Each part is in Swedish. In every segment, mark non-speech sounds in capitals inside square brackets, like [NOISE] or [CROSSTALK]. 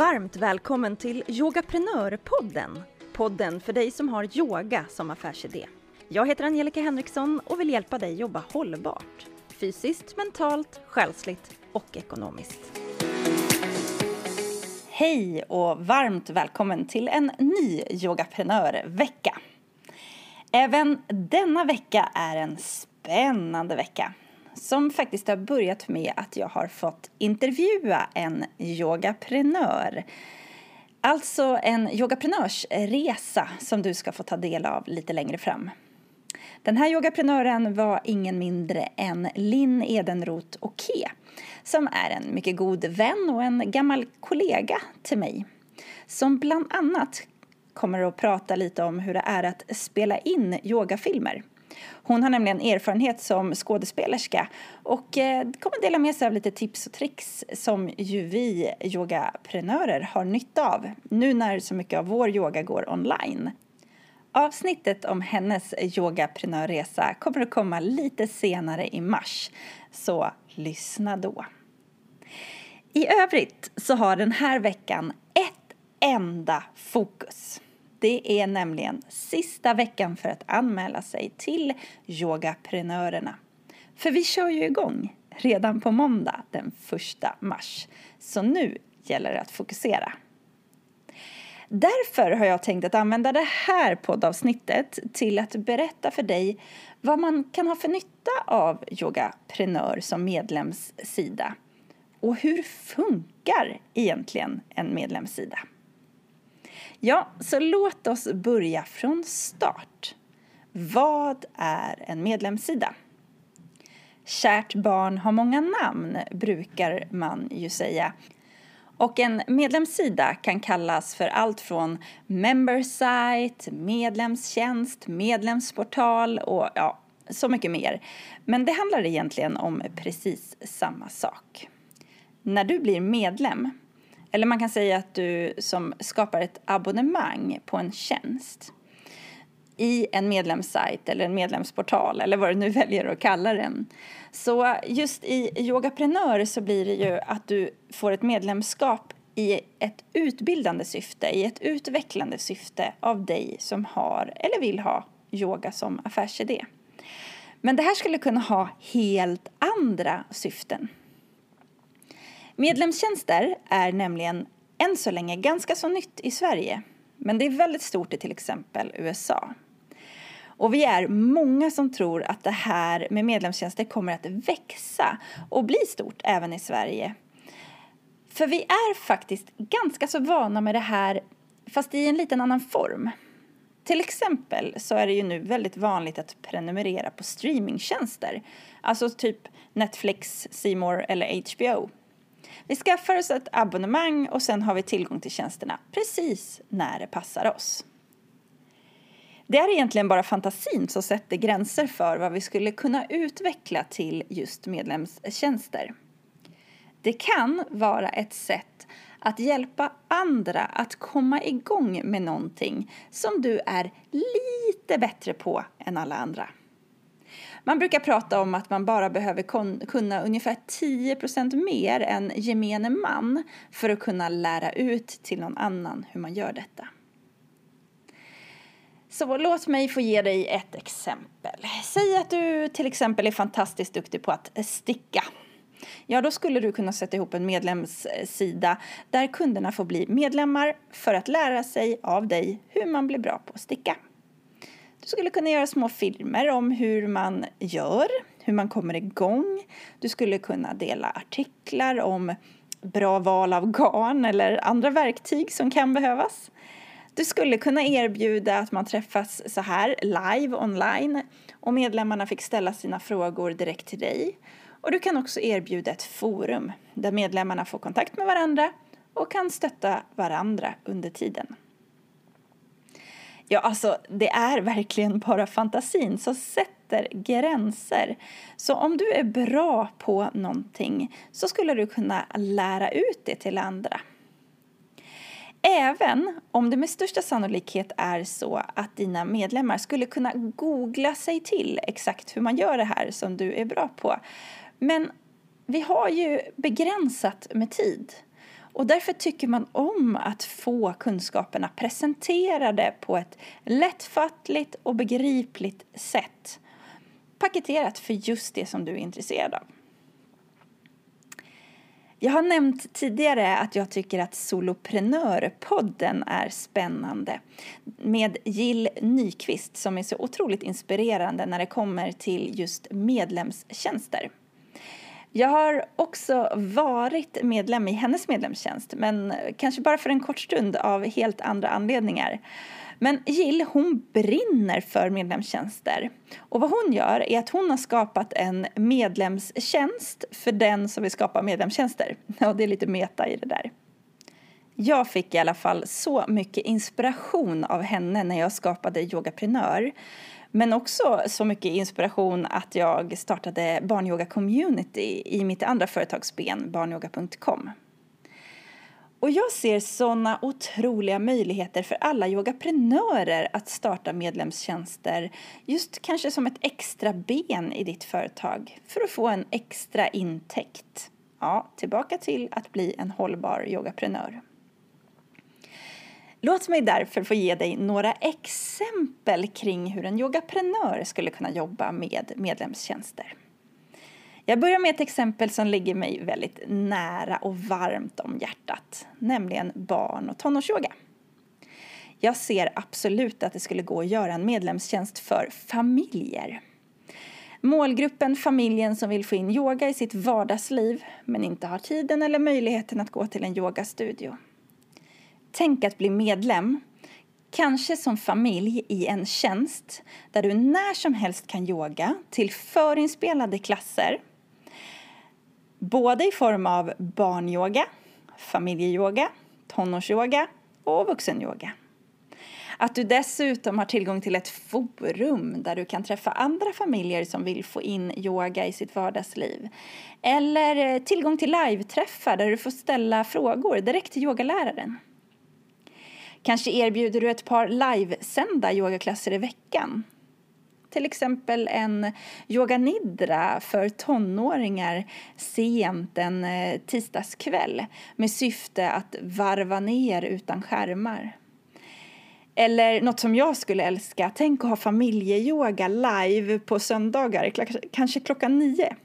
Varmt välkommen till Yogaprenörpodden. Podden för dig som har yoga som affärsidé. Jag heter Angelica Henriksson och vill hjälpa dig jobba hållbart. Fysiskt, mentalt, själsligt och ekonomiskt. Hej och varmt välkommen till en ny Yogaprenörvecka. Även denna vecka är en spännande vecka som faktiskt har börjat med att jag har fått intervjua en yogaprenör. Alltså en yogaprenörsresa som du ska få ta del av lite längre fram. Den här yogaprenören var ingen mindre än Linn Edenroth Oke som är en mycket god vän och en gammal kollega till mig som bland annat kommer att prata lite om hur det är att spela in yogafilmer. Hon har nämligen erfarenhet som skådespelerska och eh, kommer dela med sig av lite tips och tricks som ju vi yogaprenörer har nytta av nu när så mycket av vår yoga går online. Avsnittet om hennes yogaprenörresa kommer att komma lite senare i mars, så lyssna då. I övrigt så har den här veckan ett enda fokus. Det är nämligen sista veckan för att anmäla sig till Yogaprenörerna. För vi kör ju igång redan på måndag den 1 mars. Så nu gäller det att fokusera. Därför har jag tänkt att använda det här poddavsnittet till att berätta för dig vad man kan ha för nytta av Yogaprenör som medlemssida. Och hur funkar egentligen en medlemssida? Ja, så låt oss börja från start. Vad är en medlemssida? Kärt barn har många namn, brukar man ju säga. Och en medlemssida kan kallas för allt från membersite, medlemstjänst, medlemsportal och ja, så mycket mer. Men det handlar egentligen om precis samma sak. När du blir medlem eller man kan säga att du som skapar ett abonnemang på en tjänst i en medlemssajt eller en medlemsportal eller vad du nu [LAUGHS] väljer att kalla den. Så just i Yogaprenör så blir det ju att du får ett medlemskap i ett utbildande syfte, i ett utvecklande syfte av dig som har eller vill ha yoga som affärsidé. Men det här skulle kunna ha helt andra syften. Medlemstjänster är nämligen än så länge ganska så nytt i Sverige. Men det är väldigt stort i till exempel USA. Och vi är många som tror att det här med medlemstjänster kommer att växa och bli stort även i Sverige. För vi är faktiskt ganska så vana med det här fast i en liten annan form. Till exempel så är det ju nu väldigt vanligt att prenumerera på streamingtjänster. Alltså typ Netflix, Seymour eller HBO. Vi skaffar oss ett abonnemang och sen har vi tillgång till tjänsterna precis när det passar oss. Det är egentligen bara fantasin som sätter gränser för vad vi skulle kunna utveckla till just medlemstjänster. Det kan vara ett sätt att hjälpa andra att komma igång med någonting som du är lite bättre på än alla andra. Man brukar prata om att man bara behöver kunna ungefär 10% mer än gemene man för att kunna lära ut till någon annan hur man gör detta. Så låt mig få ge dig ett exempel. Säg att du till exempel är fantastiskt duktig på att sticka. Ja, då skulle du kunna sätta ihop en medlemssida där kunderna får bli medlemmar för att lära sig av dig hur man blir bra på att sticka. Du skulle kunna göra små filmer om hur man gör, hur man kommer igång. Du skulle kunna dela artiklar om bra val av garn eller andra verktyg som kan behövas. Du skulle kunna erbjuda att man träffas så här live online och medlemmarna fick ställa sina frågor direkt till dig. Och du kan också erbjuda ett forum där medlemmarna får kontakt med varandra och kan stötta varandra under tiden. Ja, alltså det är verkligen bara fantasin som sätter gränser. Så om du är bra på någonting så skulle du kunna lära ut det till andra. Även om det med största sannolikhet är så att dina medlemmar skulle kunna googla sig till exakt hur man gör det här som du är bra på. Men vi har ju begränsat med tid. Och därför tycker man om att få kunskaperna presenterade på ett lättfattligt och begripligt sätt. Paketerat för just det som du är intresserad av. Jag har nämnt tidigare att jag tycker att Soloprenörpodden är spännande med Jill Nyqvist som är så otroligt inspirerande när det kommer till just medlemstjänster. Jag har också varit medlem i hennes medlemstjänst men kanske bara för en kort stund av helt andra anledningar. Men Jill hon brinner för medlemstjänster. Och vad hon gör är att hon har skapat en medlemstjänst för den som vill skapa medlemstjänster. [LAUGHS] Och det är lite meta i det där. Jag fick i alla fall så mycket inspiration av henne när jag skapade Yogaprenör. Men också så mycket inspiration att jag startade Barnyoga Community i mitt andra företagsben, barnyoga.com. Och jag ser sådana otroliga möjligheter för alla yogaprenörer att starta medlemstjänster just kanske som ett extra ben i ditt företag för att få en extra intäkt. Ja, tillbaka till att bli en hållbar yogaprenör. Låt mig därför få ge dig några exempel kring hur en yogaprenör skulle kunna jobba med medlemstjänster. Jag börjar med ett exempel som ligger mig väldigt nära och varmt om hjärtat, nämligen barn och tonårsyoga. Jag ser absolut att det skulle gå att göra en medlemstjänst för familjer. Målgruppen familjen som vill få in yoga i sitt vardagsliv men inte har tiden eller möjligheten att gå till en yogastudio. Tänk att bli medlem, kanske som familj i en tjänst där du när som helst kan yoga till förinspelade klasser både i form av barnyoga, familjeyoga, tonårsyoga och vuxenyoga. Att du dessutom har tillgång till ett forum där du kan träffa andra familjer som vill få in yoga i sitt vardagsliv. Eller eh, tillgång till live-träffar där du får ställa frågor direkt till yogaläraren. Kanske erbjuder du ett par livesända yogaklasser i veckan till exempel en yoga nidra för tonåringar sent en eh, tisdagskväll med syfte att varva ner utan skärmar. Eller något som jag skulle älska, tänk att ha familjeyoga live på söndagar, kanske klockan nio.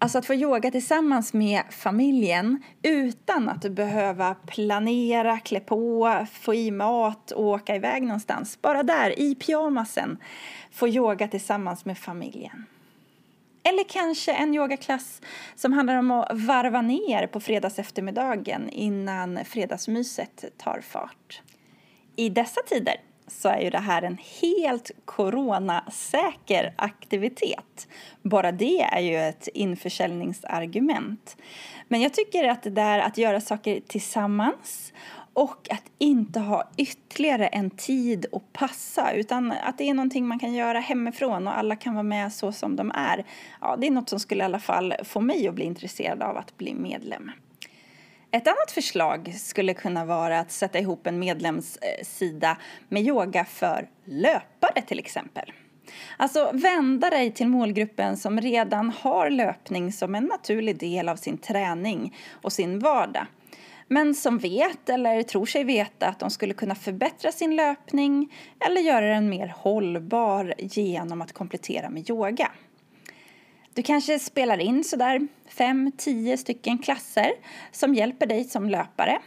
Alltså att få yoga tillsammans med familjen utan att behöva planera, klä på, få i mat och åka iväg någonstans. Bara där, i pyjamasen, få yoga tillsammans med familjen. Eller kanske en yogaklass som handlar om att varva ner på fredags eftermiddagen innan fredagsmyset tar fart. I dessa tider så är ju det här en helt coronasäker aktivitet. Bara det är ju ett införsäljningsargument. Men jag tycker att det där att göra saker tillsammans och att inte ha ytterligare en tid att passa utan att det är någonting man kan göra hemifrån och alla kan vara med så som de är. Ja, det är något som skulle i alla fall få mig att bli intresserad av att bli medlem. Ett annat förslag skulle kunna vara att sätta ihop en medlemssida med yoga för löpare till exempel. Alltså vända dig till målgruppen som redan har löpning som en naturlig del av sin träning och sin vardag. Men som vet eller tror sig veta att de skulle kunna förbättra sin löpning eller göra den mer hållbar genom att komplettera med yoga. Du kanske spelar in sådär fem, tio stycken klasser som hjälper dig som löpare.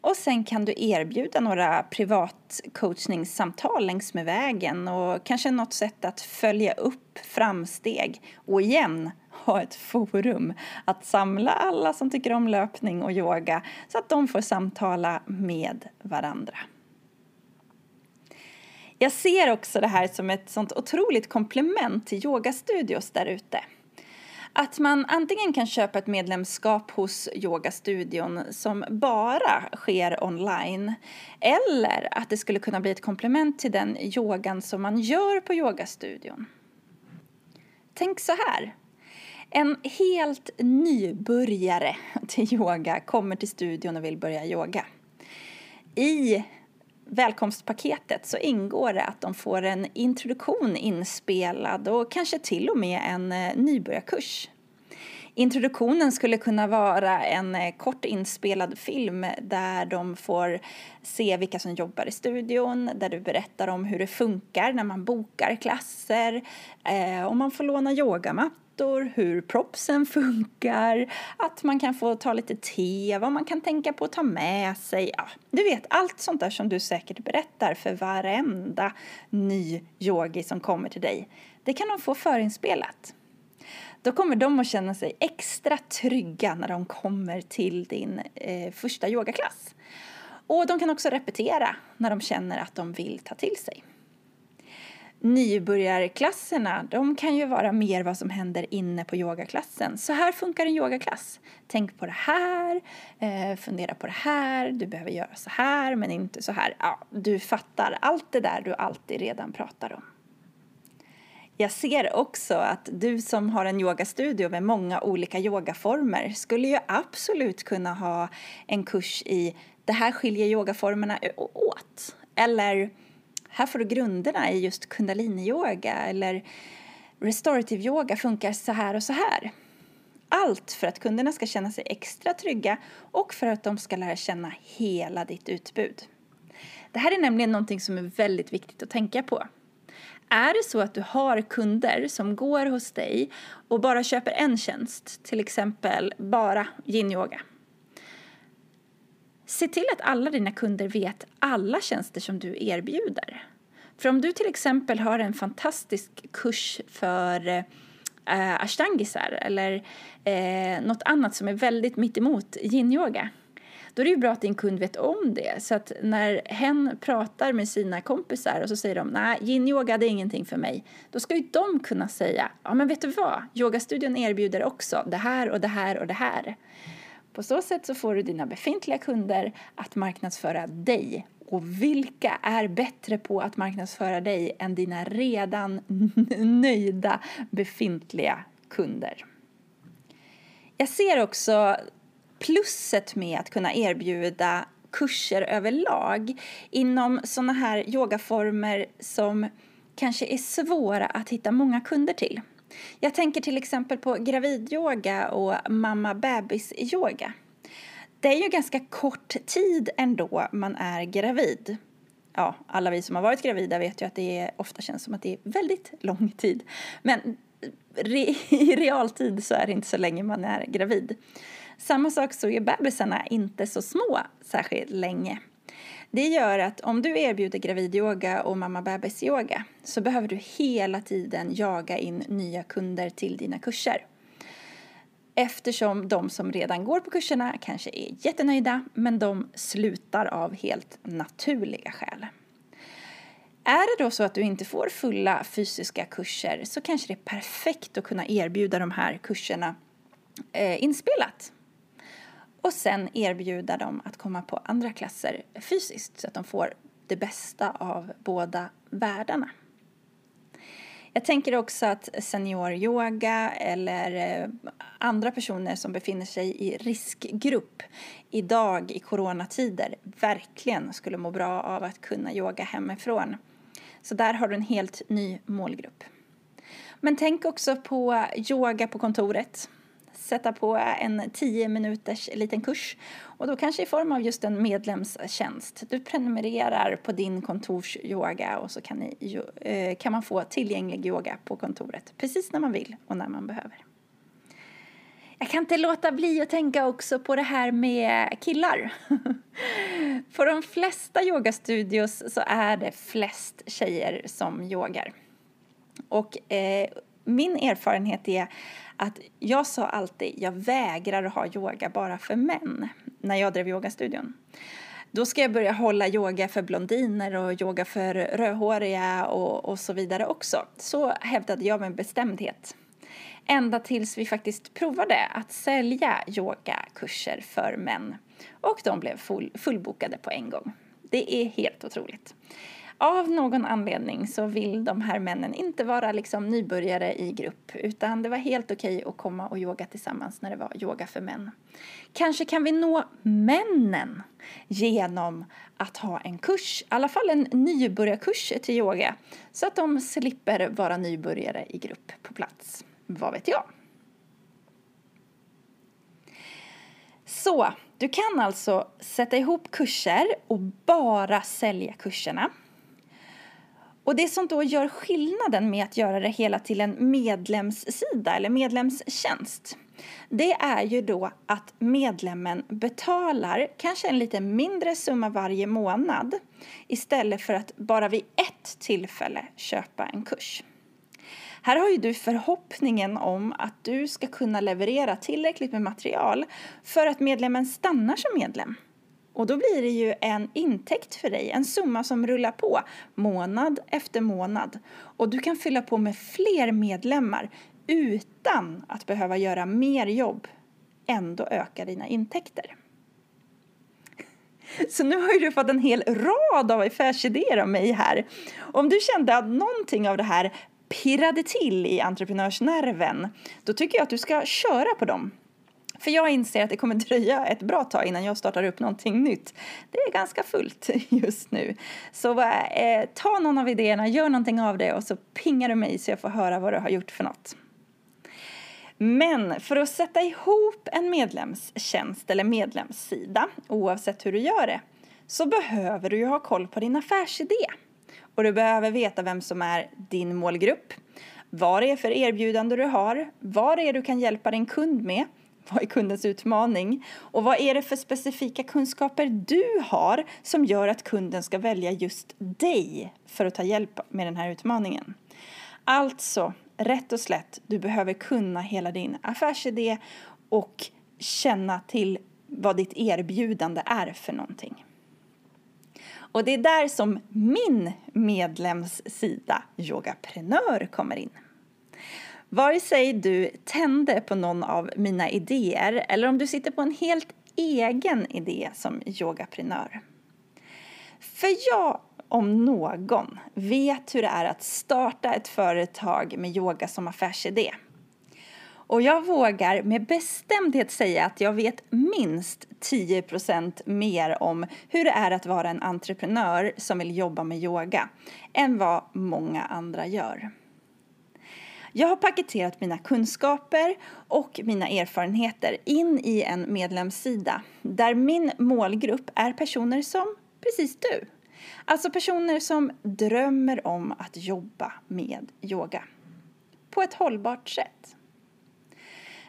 Och sen kan du erbjuda några privatcoachningssamtal längs med vägen och kanske något sätt att följa upp framsteg och igen ha ett forum att samla alla som tycker om löpning och yoga så att de får samtala med varandra. Jag ser också det här som ett sånt otroligt komplement till yogastudios där ute. Att man antingen kan köpa ett medlemskap hos yogastudion som bara sker online eller att det skulle kunna bli ett komplement till den yogan som man gör på yogastudion. Tänk så här. En helt nybörjare till yoga kommer till studion och vill börja yoga. I välkomstpaketet så ingår det att de får en introduktion inspelad och kanske till och med en eh, nybörjarkurs. Introduktionen skulle kunna vara en eh, kort inspelad film där de får se vilka som jobbar i studion, där du berättar om hur det funkar när man bokar klasser, och om man får låna yogamattor, hur propsen funkar, att man kan få ta lite te, vad man kan tänka på att ta med sig. Ja, du vet, allt sånt där som du säkert berättar för varenda ny yogi som kommer till dig. Det kan de få förinspelat då kommer de att känna sig extra trygga när de kommer till din eh, första yogaklass. Och de kan också repetera när de känner att de vill ta till sig. Nybörjarklasserna, de kan ju vara mer vad som händer inne på yogaklassen. Så här funkar en yogaklass. Tänk på det här, eh, fundera på det här, du behöver göra så här men inte så här. Ja, du fattar allt det där du alltid redan pratar om. Jag ser också att du som har en yogastudio med många olika yogaformer skulle ju absolut kunna ha en kurs i det här skiljer yogaformerna e- åt. Eller här får du grunderna i just kundaliniyoga eller restorative yoga funkar så här och så här. Allt för att kunderna ska känna sig extra trygga och för att de ska lära känna hela ditt utbud. Det här är nämligen någonting som är väldigt viktigt att tänka på. Är det så att du har kunder som går hos dig och bara köper en tjänst, till exempel bara yin-yoga. Se till att alla dina kunder vet alla tjänster som du erbjuder. För om du till exempel har en fantastisk kurs för eh, ashtangisar eller eh, något annat som är väldigt mittemot yin-yoga då är det ju bra att din kund vet om det. Så att när hen pratar med sina kompisar och så säger de nej, yin-yoga det är ingenting för mig. Då ska ju de kunna säga, ja men vet du vad, yogastudion erbjuder också det här och det här och det här. På så sätt så får du dina befintliga kunder att marknadsföra dig. Och vilka är bättre på att marknadsföra dig än dina redan [LAUGHS] nöjda befintliga kunder? Jag ser också plusset med att kunna erbjuda kurser överlag inom sådana här yogaformer som kanske är svåra att hitta många kunder till. Jag tänker till exempel på gravidyoga och mamma bebis-yoga. Det är ju ganska kort tid ändå man är gravid. Ja, alla vi som har varit gravida vet ju att det ofta känns som att det är väldigt lång tid. Men [LAUGHS] i realtid så är det inte så länge man är gravid. Samma sak så är bebisarna inte så små särskilt länge. Det gör att om du erbjuder gravidyoga och mamma bebis-yoga så behöver du hela tiden jaga in nya kunder till dina kurser. Eftersom de som redan går på kurserna kanske är jättenöjda men de slutar av helt naturliga skäl. Är det då så att du inte får fulla fysiska kurser så kanske det är perfekt att kunna erbjuda de här kurserna eh, inspelat och sen erbjuda dem att komma på andra klasser fysiskt så att de får det bästa av båda världarna. Jag tänker också att senioryoga eller eh, andra personer som befinner sig i riskgrupp idag i coronatider verkligen skulle må bra av att kunna yoga hemifrån. Så där har du en helt ny målgrupp. Men tänk också på yoga på kontoret sätta på en 10 minuters liten kurs och då kanske i form av just en medlemstjänst. Du prenumererar på din kontorsyoga och så kan, ni, eh, kan man få tillgänglig yoga på kontoret precis när man vill och när man behöver. Jag kan inte låta bli att tänka också på det här med killar. [LAUGHS] på de flesta yogastudios så är det flest tjejer som yogar. Och eh, min erfarenhet är att jag sa alltid jag vägrar att ha yoga bara för män när jag drev yogastudion. Då ska jag börja hålla yoga för blondiner och yoga för rödhåriga och, och så vidare också. Så hävdade jag med bestämdhet. Ända tills vi faktiskt provade att sälja yogakurser för män. Och de blev full, fullbokade på en gång. Det är helt otroligt av någon anledning så vill de här männen inte vara liksom nybörjare i grupp utan det var helt okej att komma och yoga tillsammans när det var yoga för män. Kanske kan vi nå männen genom att ha en kurs, i alla fall en nybörjarkurs till yoga så att de slipper vara nybörjare i grupp på plats. Vad vet jag? Så, du kan alltså sätta ihop kurser och bara sälja kurserna. Och det som då gör skillnaden med att göra det hela till en medlemssida eller medlemstjänst det är ju då att medlemmen betalar kanske en lite mindre summa varje månad istället för att bara vid ett tillfälle köpa en kurs. Här har ju du förhoppningen om att du ska kunna leverera tillräckligt med material för att medlemmen stannar som medlem. Och då blir det ju en intäkt för dig, en summa som rullar på månad efter månad. Och du kan fylla på med fler medlemmar utan att behöva göra mer jobb. Ändå öka dina intäkter. [LAUGHS] Så nu har du fått en hel rad av affärsidéer av mig här. Om du kände att någonting av det här pirrade till i entreprenörsnerven, då tycker jag att du ska köra på dem. För jag inser att det kommer [LAUGHS] dröja ett bra tag innan jag startar upp någonting nytt. Det är ganska fullt [LAUGHS] just nu. Så eh, ta någon av idéerna, gör någonting av det och så pingar du mig så jag får höra vad du har gjort för något. Men för att sätta ihop en medlemstjänst eller medlemssida, oavsett hur du gör det, så behöver du ju ha koll på din affärsidé. Och du behöver veta vem som är din målgrupp, vad det är för erbjudande du har, vad det är du kan hjälpa din kund med, [LAUGHS] vad är kundens utmaning och vad är det för specifika kunskaper du har som gör att kunden ska välja just dig för att ta hjälp med den här utmaningen. Alltså, rätt och slätt, du behöver kunna hela din affärsidé och känna till vad ditt erbjudande är för någonting. Och det är där som min medlemssida Yogaprenör kommer in. Vare sig du tände på någon av mina idéer eller om du sitter på en helt egen idé som yogaprenör. För jag om någon vet hur det är att starta ett företag med yoga som affärsidé. Och jag vågar med bestämdhet säga att jag vet minst 10% mer om hur det är att vara en entreprenör som vill jobba med yoga än vad många andra gör. Jag har paketerat mina kunskaper och mina erfarenheter in i en medlemssida där min målgrupp är personer som precis du. Alltså personer som drömmer om att jobba med yoga på ett hållbart sätt.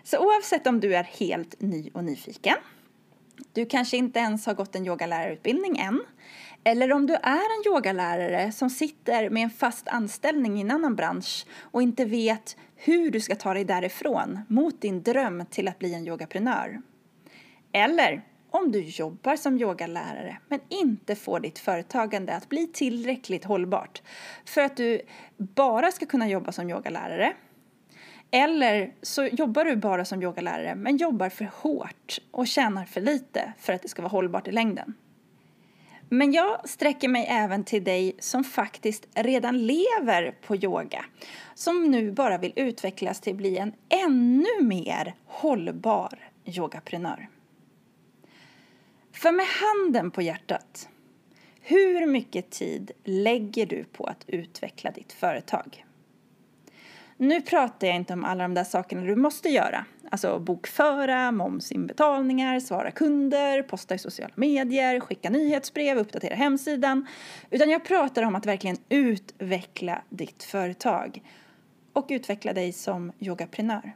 Så oavsett om du är helt ny och nyfiken, du kanske inte ens har gått en yogalärarutbildning än, eller om du är en yogalärare som sitter med en fast anställning i en annan bransch och inte vet hur du ska ta dig därifrån mot din dröm till att bli en yogaprenör. Eller om du jobbar som yogalärare men inte får ditt företagande att bli tillräckligt hållbart för att du bara ska kunna jobba som yogalärare eller så jobbar du bara som yogalärare men jobbar för hårt och tjänar för lite för att det ska vara hållbart i längden. Men jag sträcker mig även till dig som faktiskt redan lever på yoga. Som nu bara vill utvecklas till att bli en ännu mer hållbar yogaprenör. För med handen på hjärtat, hur mycket tid lägger du på att utveckla ditt företag? Nu pratar jag inte om alla de där sakerna du måste göra. Alltså bokföra, momsinbetalningar, svara kunder, posta i sociala medier, skicka nyhetsbrev, uppdatera hemsidan. Utan jag pratar om att verkligen utveckla ditt företag och utveckla dig som yogaprenör.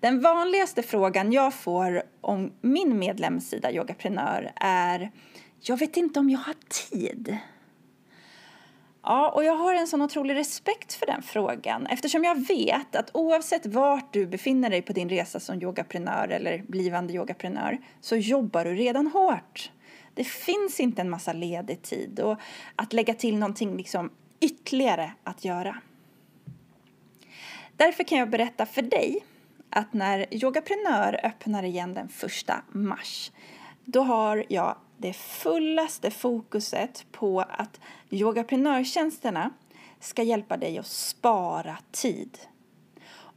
Den vanligaste frågan jag får om min medlemssida Yogaprenör är Jag vet inte om jag har tid. Ja, och jag har en sån otrolig respekt för den frågan eftersom jag vet att oavsett vart du befinner dig på din resa som yogaprenör eller blivande yogaprenör så jobbar du redan hårt. Det finns inte en massa ledig tid och att lägga till någonting liksom ytterligare att göra. Därför kan jag berätta för dig att när Yogaprenör öppnar igen den första mars då har jag det fullaste fokuset på att yogaprenörtjänsterna ska hjälpa dig att spara tid.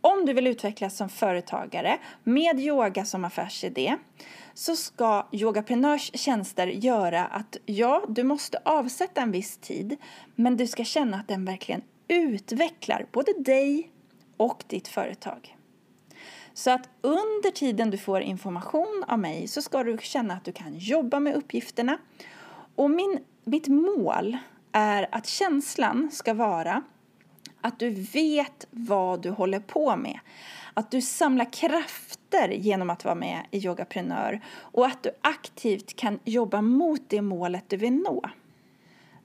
Om du vill utvecklas som företagare med yoga som affärsidé så ska Yogaprenörs tjänster göra att ja, du måste avsätta en viss tid men du ska känna att den verkligen utvecklar både dig och ditt företag. Så att under tiden du får information av mig så ska du känna att du kan jobba med uppgifterna. Och min, mitt mål är att känslan ska vara att du vet vad du håller på med. Att du samlar krafter genom att vara med i Yogaprenör och att du aktivt kan jobba mot det målet du vill nå.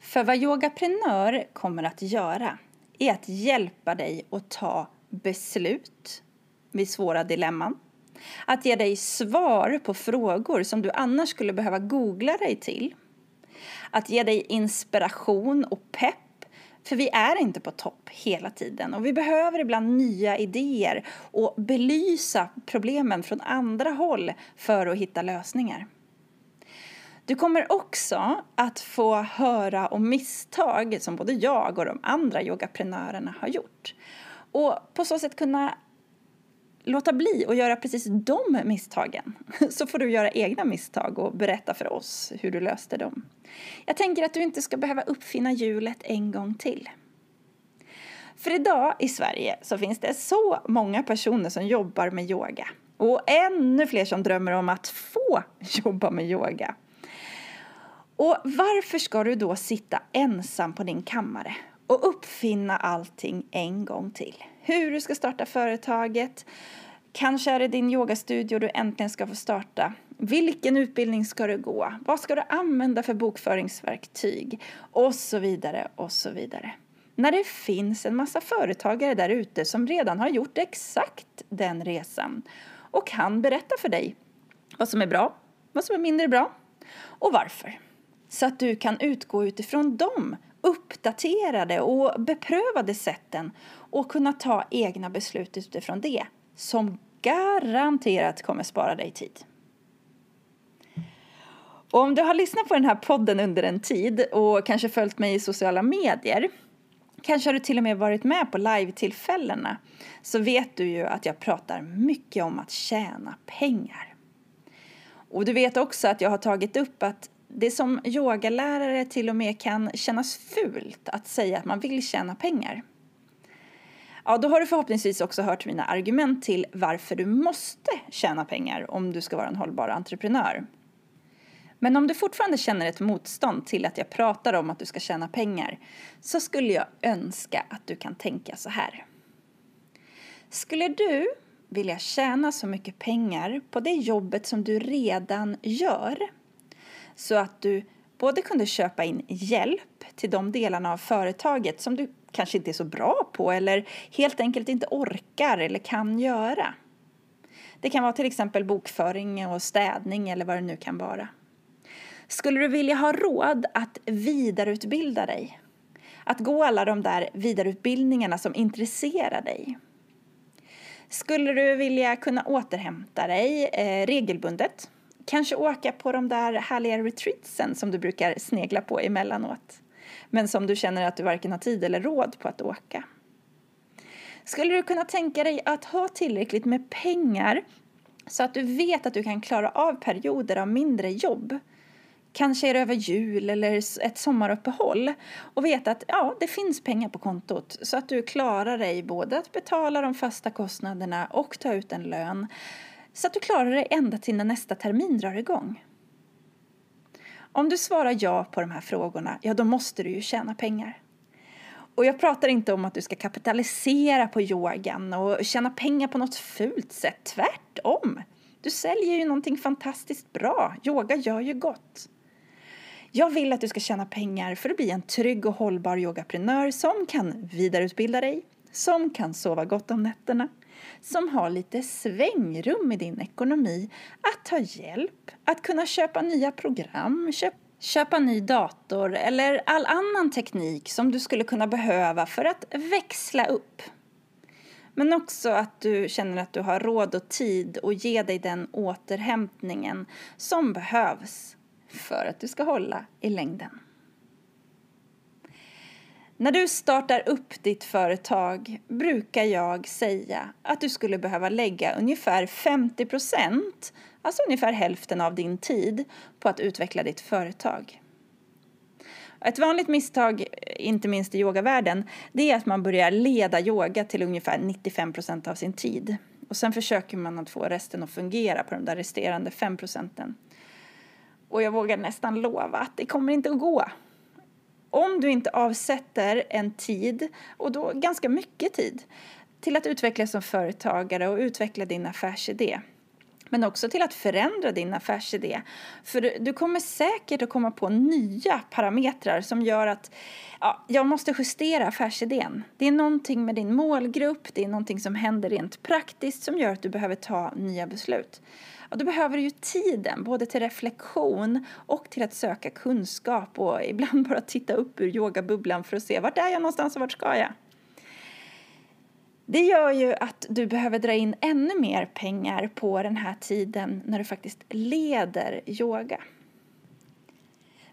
För vad Yogaprenör kommer att göra är att hjälpa dig att ta beslut vid svåra dilemman. Att ge dig svar på frågor som du annars skulle behöva googla dig till. Att ge dig inspiration och pepp för vi är inte på topp hela tiden och vi behöver ibland nya idéer och belysa problemen från andra håll för att hitta lösningar. Du kommer också att få höra om misstag som både jag och de andra yogaprenörerna har gjort. Och på så sätt kunna låta bli att göra precis de misstagen. [LAUGHS] Så får du göra egna misstag och berätta för oss hur du löste dem. Jag tänker att du inte ska behöva uppfinna hjulet en gång till. För idag i Sverige så finns det så många personer som jobbar med yoga och ännu fler som drömmer om att få [LAUGHS] jobba med yoga. Och varför ska du då sitta ensam på din kammare och uppfinna allting en gång till? Hur du ska starta företaget, kanske är det din yogastudio du äntligen ska få starta. Vilken utbildning ska du gå? Vad ska du använda för bokföringsverktyg? Och så vidare och så vidare. När det finns en massa företagare där ute som redan har gjort exakt den resan och kan berätta för dig vad som är bra, vad som är mindre bra och varför så att du kan utgå utifrån de uppdaterade och beprövade sätten och kunna ta egna beslut utifrån det som garanterat kommer spara dig tid. Och om du har lyssnat på den här podden under en tid och kanske följt mig i sociala medier Kanske har du till och med varit med på live-tillfällena så vet du ju att jag pratar mycket om att tjäna pengar. Och du vet också att jag har tagit upp att det som yogalärare till och med kan kännas fult att säga att man vill tjäna pengar. Ja, då har du förhoppningsvis också hört mina argument till varför du måste tjäna pengar om du ska vara en hållbar entreprenör. Men om du fortfarande känner ett motstånd till att jag pratar om att du ska tjäna pengar så skulle jag önska att du kan tänka så här. Skulle du vilja tjäna så mycket pengar på det jobbet som du redan gör så att du både kunde köpa in hjälp till de delarna av företaget som du kanske inte är så bra på eller helt enkelt inte orkar eller kan göra. Det kan vara till exempel bokföring och städning eller vad det nu kan vara. Skulle du vilja ha råd att vidareutbilda dig? Att gå alla de där vidareutbildningarna som intresserar dig? Skulle du vilja kunna återhämta dig eh, regelbundet? Kanske åka på de där härliga retreatsen som du brukar snegla på emellanåt men som du känner att du varken har tid eller råd på att åka. Skulle du kunna tänka dig att ha tillräckligt med pengar så att du vet att du kan klara av perioder av mindre jobb Kanske är det över jul eller ett sommaruppehåll och veta att ja, det finns pengar på kontot så att du klarar dig både att betala de fasta kostnaderna och ta ut en lön så att du klarar dig ända till när nästa termin drar igång. Om du svarar ja på de här frågorna, ja då måste du ju tjäna pengar. Och jag pratar inte om att du ska kapitalisera på yogan och tjäna pengar på något fult sätt, tvärtom. Du säljer ju någonting fantastiskt bra, yoga gör ju gott. Jag vill att du ska tjäna pengar för att bli en trygg och hållbar yogaprenör som kan vidareutbilda dig, som kan sova gott om nätterna, som har lite svängrum i din ekonomi, att ta hjälp, att kunna köpa nya program, köpa köpa ny dator eller all annan teknik som du skulle kunna behöva för att växla upp. Men också att du känner att du har råd och tid att ge dig den återhämtningen som behövs för att du ska hålla i längden. När du startar upp ditt företag brukar jag säga att du skulle behöva lägga ungefär 50 procent, alltså ungefär hälften av din tid, på att utveckla ditt företag. Ett vanligt misstag, inte minst i yogavärlden, det är att man börjar leda yoga till ungefär 95 procent av sin tid. Och sen försöker man att få resten att fungera på de där resterande 5 procenten. Och jag vågar nästan lova att det kommer inte att gå. Om du inte avsätter en tid, och då ganska mycket tid, till att utvecklas som företagare och utveckla din affärsidé men också till att förändra din affärsidé. För du kommer säkert att komma på nya parametrar som gör att ja, jag måste justera affärsidén. Det är någonting med din målgrupp, det är någonting som händer rent praktiskt som gör att du behöver ta nya beslut ja, då behöver du ju tiden, både till reflektion och till att söka kunskap och [LAUGHS] ibland bara titta upp ur yogabubblan för att se vart är jag någonstans och vart ska jag? Det gör ju att du behöver dra in ännu mer pengar på den här tiden när du faktiskt leder yoga.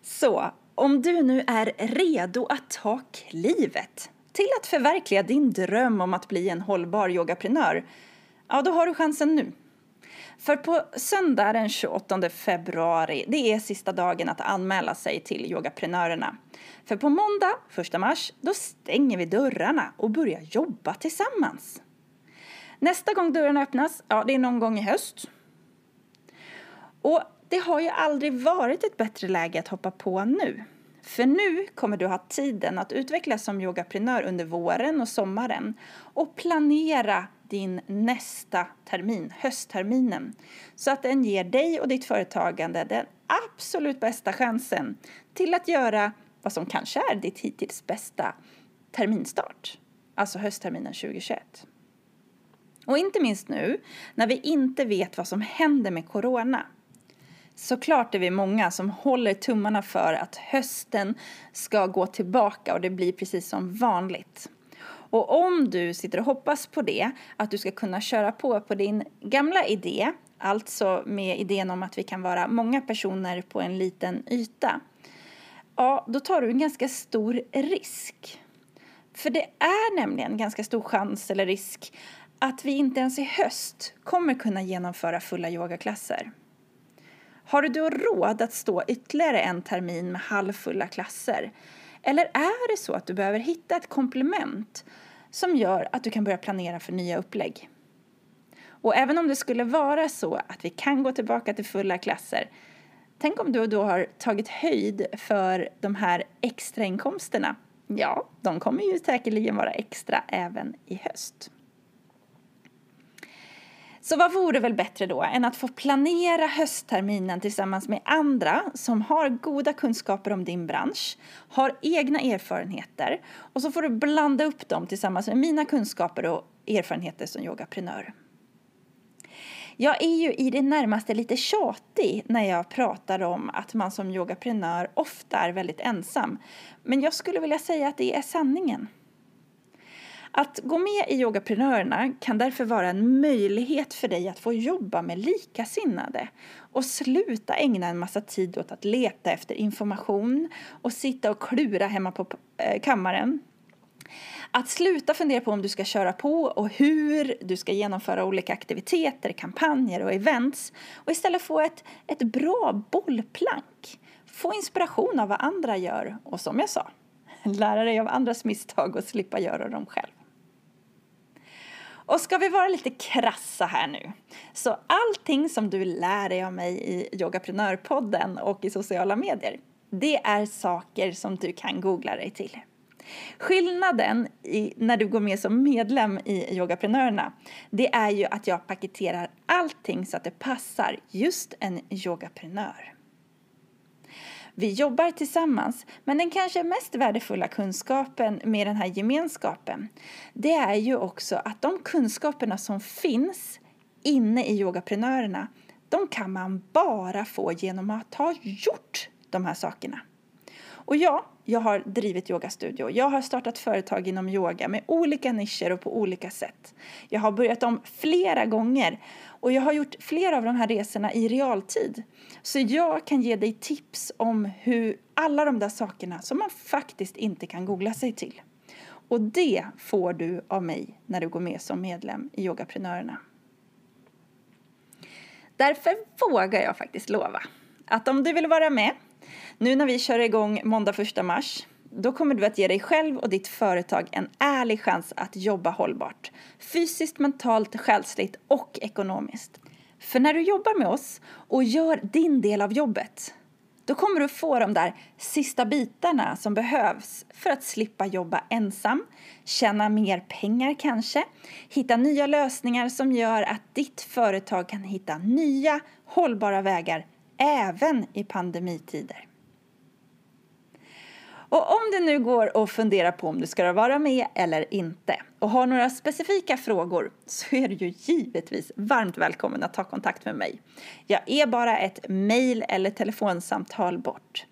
Så om du nu är redo att ta klivet till att förverkliga din dröm om att bli en hållbar yogaprenör, ja då har du chansen nu. För på söndag den 28 februari, det är sista dagen att anmäla sig till Yogaprenörerna. För på måndag, 1 mars, då stänger vi dörrarna och börjar jobba tillsammans. Nästa gång dörrarna öppnas, ja det är någon gång i höst. Och det har ju aldrig varit ett bättre läge att hoppa på nu. För nu kommer du ha tiden att utvecklas som yogaprenör under våren och sommaren och planera din nästa termin, höstterminen, så att den ger dig och ditt företagande den absolut bästa chansen till att göra vad som kanske är ditt hittills bästa terminstart, alltså höstterminen 2021. Och inte minst nu när vi inte vet vad som händer med corona. Såklart är vi många som håller tummarna för att hösten ska gå tillbaka och det blir precis som vanligt. Och om du sitter och hoppas på det, att du ska kunna köra på på din gamla idé, alltså med idén om att vi kan vara många personer på en liten yta, ja, då tar du en ganska stor risk. För det är nämligen ganska stor chans eller risk att vi inte ens i höst kommer kunna genomföra fulla yogaklasser. Har du då råd att stå ytterligare en termin med halvfulla klasser? Eller är det så att du behöver hitta ett komplement som gör att du kan börja planera för nya upplägg? Och även om det skulle vara så att vi kan gå tillbaka till fulla klasser Tänk om du då har tagit höjd för de här extrainkomsterna. Ja, de kommer ju säkerligen vara extra även i höst. Så vad vore väl bättre då än att få planera höstterminen tillsammans med andra som har goda kunskaper om din bransch, har egna erfarenheter och så får du blanda upp dem tillsammans med mina kunskaper och erfarenheter som yogaprenör. Jag är ju i det närmaste lite tjatig när jag pratar om att man som yogaprenör ofta är väldigt ensam. Men jag skulle vilja säga att det är sanningen. Att gå med i Yogaprenörerna kan därför vara en möjlighet för dig att få jobba med likasinnade och sluta ägna en massa tid åt att leta efter information och sitta och klura hemma på eh, kammaren att sluta fundera på om du ska köra på och hur du ska genomföra olika aktiviteter, kampanjer och events och istället få ett, ett bra bollplank. Få inspiration av vad andra gör och som jag sa, [LAUGHS] lära dig av andras misstag och slippa göra dem själv. Och ska vi vara lite krassa här nu, så allting som du lär dig av mig i Yogaprenörpodden och i sociala medier, det är saker som du kan googla dig till. Skillnaden i, när du går med som medlem i Yogaprenörerna det är ju att jag paketerar allting så att det passar just en yogaprenör. Vi jobbar tillsammans, men den kanske mest värdefulla kunskapen med den här gemenskapen det är ju också att de kunskaperna som finns inne i yogaprenörerna de kan man bara få genom att ha gjort de här sakerna. Och ja, jag har drivit yogastudio. Jag har startat företag inom yoga med olika nischer och på olika sätt. Jag har börjat om flera gånger och jag har gjort flera av de här resorna i realtid. Så jag kan ge dig tips om hur alla de där sakerna som man faktiskt inte kan googla sig till. Och det får du av mig när du går med som medlem i Yogaprenörerna. Därför vågar jag faktiskt lova att om du vill vara med nu när vi kör igång måndag 1 mars, då kommer du att ge dig själv och ditt företag en ärlig chans att jobba hållbart. Fysiskt, mentalt, själsligt och ekonomiskt. För när du jobbar med oss och gör din del av jobbet då kommer du få de där sista bitarna som behövs för att slippa jobba ensam, tjäna mer pengar kanske, hitta nya lösningar som gör att ditt företag kan hitta nya hållbara vägar även i pandemitider. Och om det nu går att fundera på om du ska vara med eller inte och har några specifika frågor så är du ju givetvis varmt välkommen att ta kontakt med mig. Jag är bara ett mejl eller telefonsamtal bort.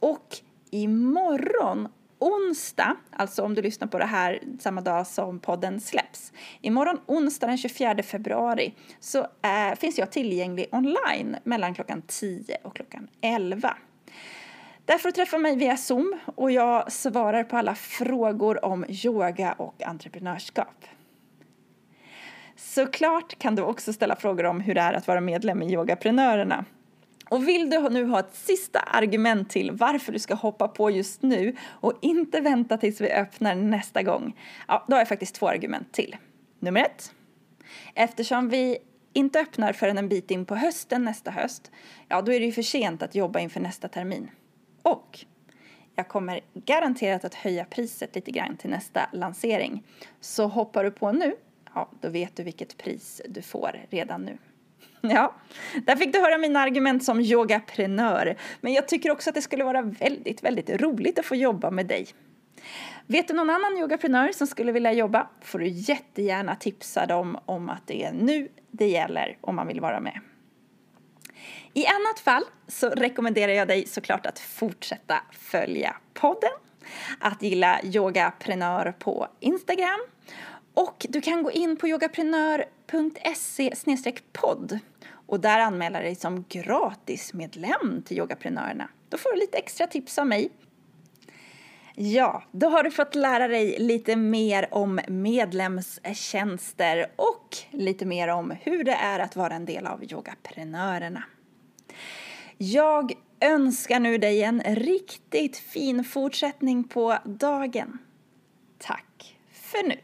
Och imorgon onsdag, alltså om du lyssnar på det här samma dag som podden släpps, imorgon onsdag den 24 februari så äh, finns jag tillgänglig online mellan klockan 10 och klockan 11. Där får du träffa mig via Zoom och jag svarar på alla frågor om yoga och entreprenörskap. Såklart kan du också ställa frågor om hur det är att vara medlem i Yogaprenörerna. Och vill du nu ha ett sista argument till varför du ska hoppa på just nu och inte vänta tills vi öppnar nästa gång, ja, då har jag faktiskt två argument till. Nummer ett. Eftersom vi inte öppnar förrän en bit in på hösten nästa höst, ja då är det ju för sent att jobba inför nästa termin. Och jag kommer garanterat att höja priset lite grann till nästa lansering. Så hoppar du på nu, ja då vet du vilket pris du får redan nu. [LAUGHS] Ja, där fick du höra mina argument som yogaprenör. Men jag tycker också att det skulle vara väldigt, väldigt roligt att få jobba med dig. Vet du någon annan yogaprenör som skulle vilja jobba får du jättegärna tipsa dem om att det är nu det gäller om man vill vara med. I annat fall så rekommenderar jag dig såklart att fortsätta följa podden, att gilla yogaprenör på Instagram och du kan gå in på yogaprenör.se podd och där anmäla dig som gratismedlem till Yogaprenörerna. Då får du lite extra tips av mig. Ja, då har du fått lära dig lite mer om medlemstjänster och lite mer om hur det är att vara en del av Yogaprenörerna. Jag önskar nu dig en riktigt fin fortsättning på dagen. Tack för nu.